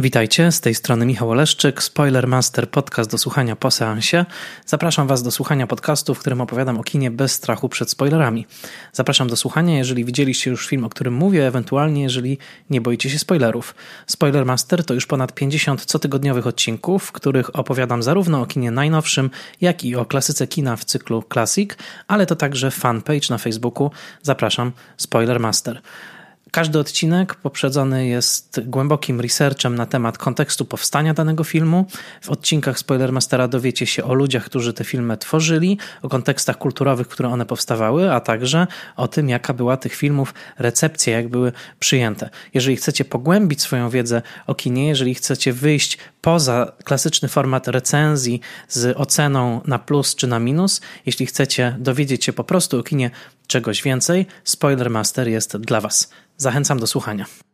Witajcie, z tej strony Michał Oleszczyk, Spoilermaster, podcast do słuchania po seansie. Zapraszam Was do słuchania podcastu, w którym opowiadam o kinie bez strachu przed spoilerami. Zapraszam do słuchania, jeżeli widzieliście już film, o którym mówię, ewentualnie jeżeli nie boicie się spoilerów. Spoilermaster to już ponad 50 cotygodniowych odcinków, w których opowiadam zarówno o kinie najnowszym, jak i o klasyce kina w cyklu Classic, ale to także fanpage na Facebooku. Zapraszam, Spoilermaster. Każdy odcinek poprzedzony jest głębokim researchem na temat kontekstu powstania danego filmu. W odcinkach Spoilermastera dowiecie się o ludziach, którzy te filmy tworzyli, o kontekstach kulturowych, które one powstawały, a także o tym, jaka była tych filmów recepcja, jak były przyjęte. Jeżeli chcecie pogłębić swoją wiedzę o kinie, jeżeli chcecie wyjść poza klasyczny format recenzji z oceną na plus czy na minus, jeśli chcecie dowiedzieć się po prostu o kinie czegoś więcej, Spoilermaster jest dla Was. Zachęcam do słuchania.